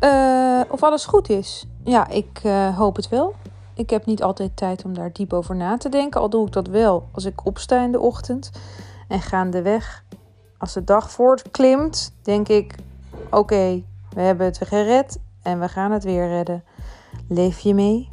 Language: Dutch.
Uh, of alles goed is? Ja, ik uh, hoop het wel. Ik heb niet altijd tijd om daar diep over na te denken. Al doe ik dat wel als ik opsta in de ochtend. En gaandeweg, als de dag voortklimt, denk ik: oké, we hebben het gered en we gaan het weer redden. Leef je mee?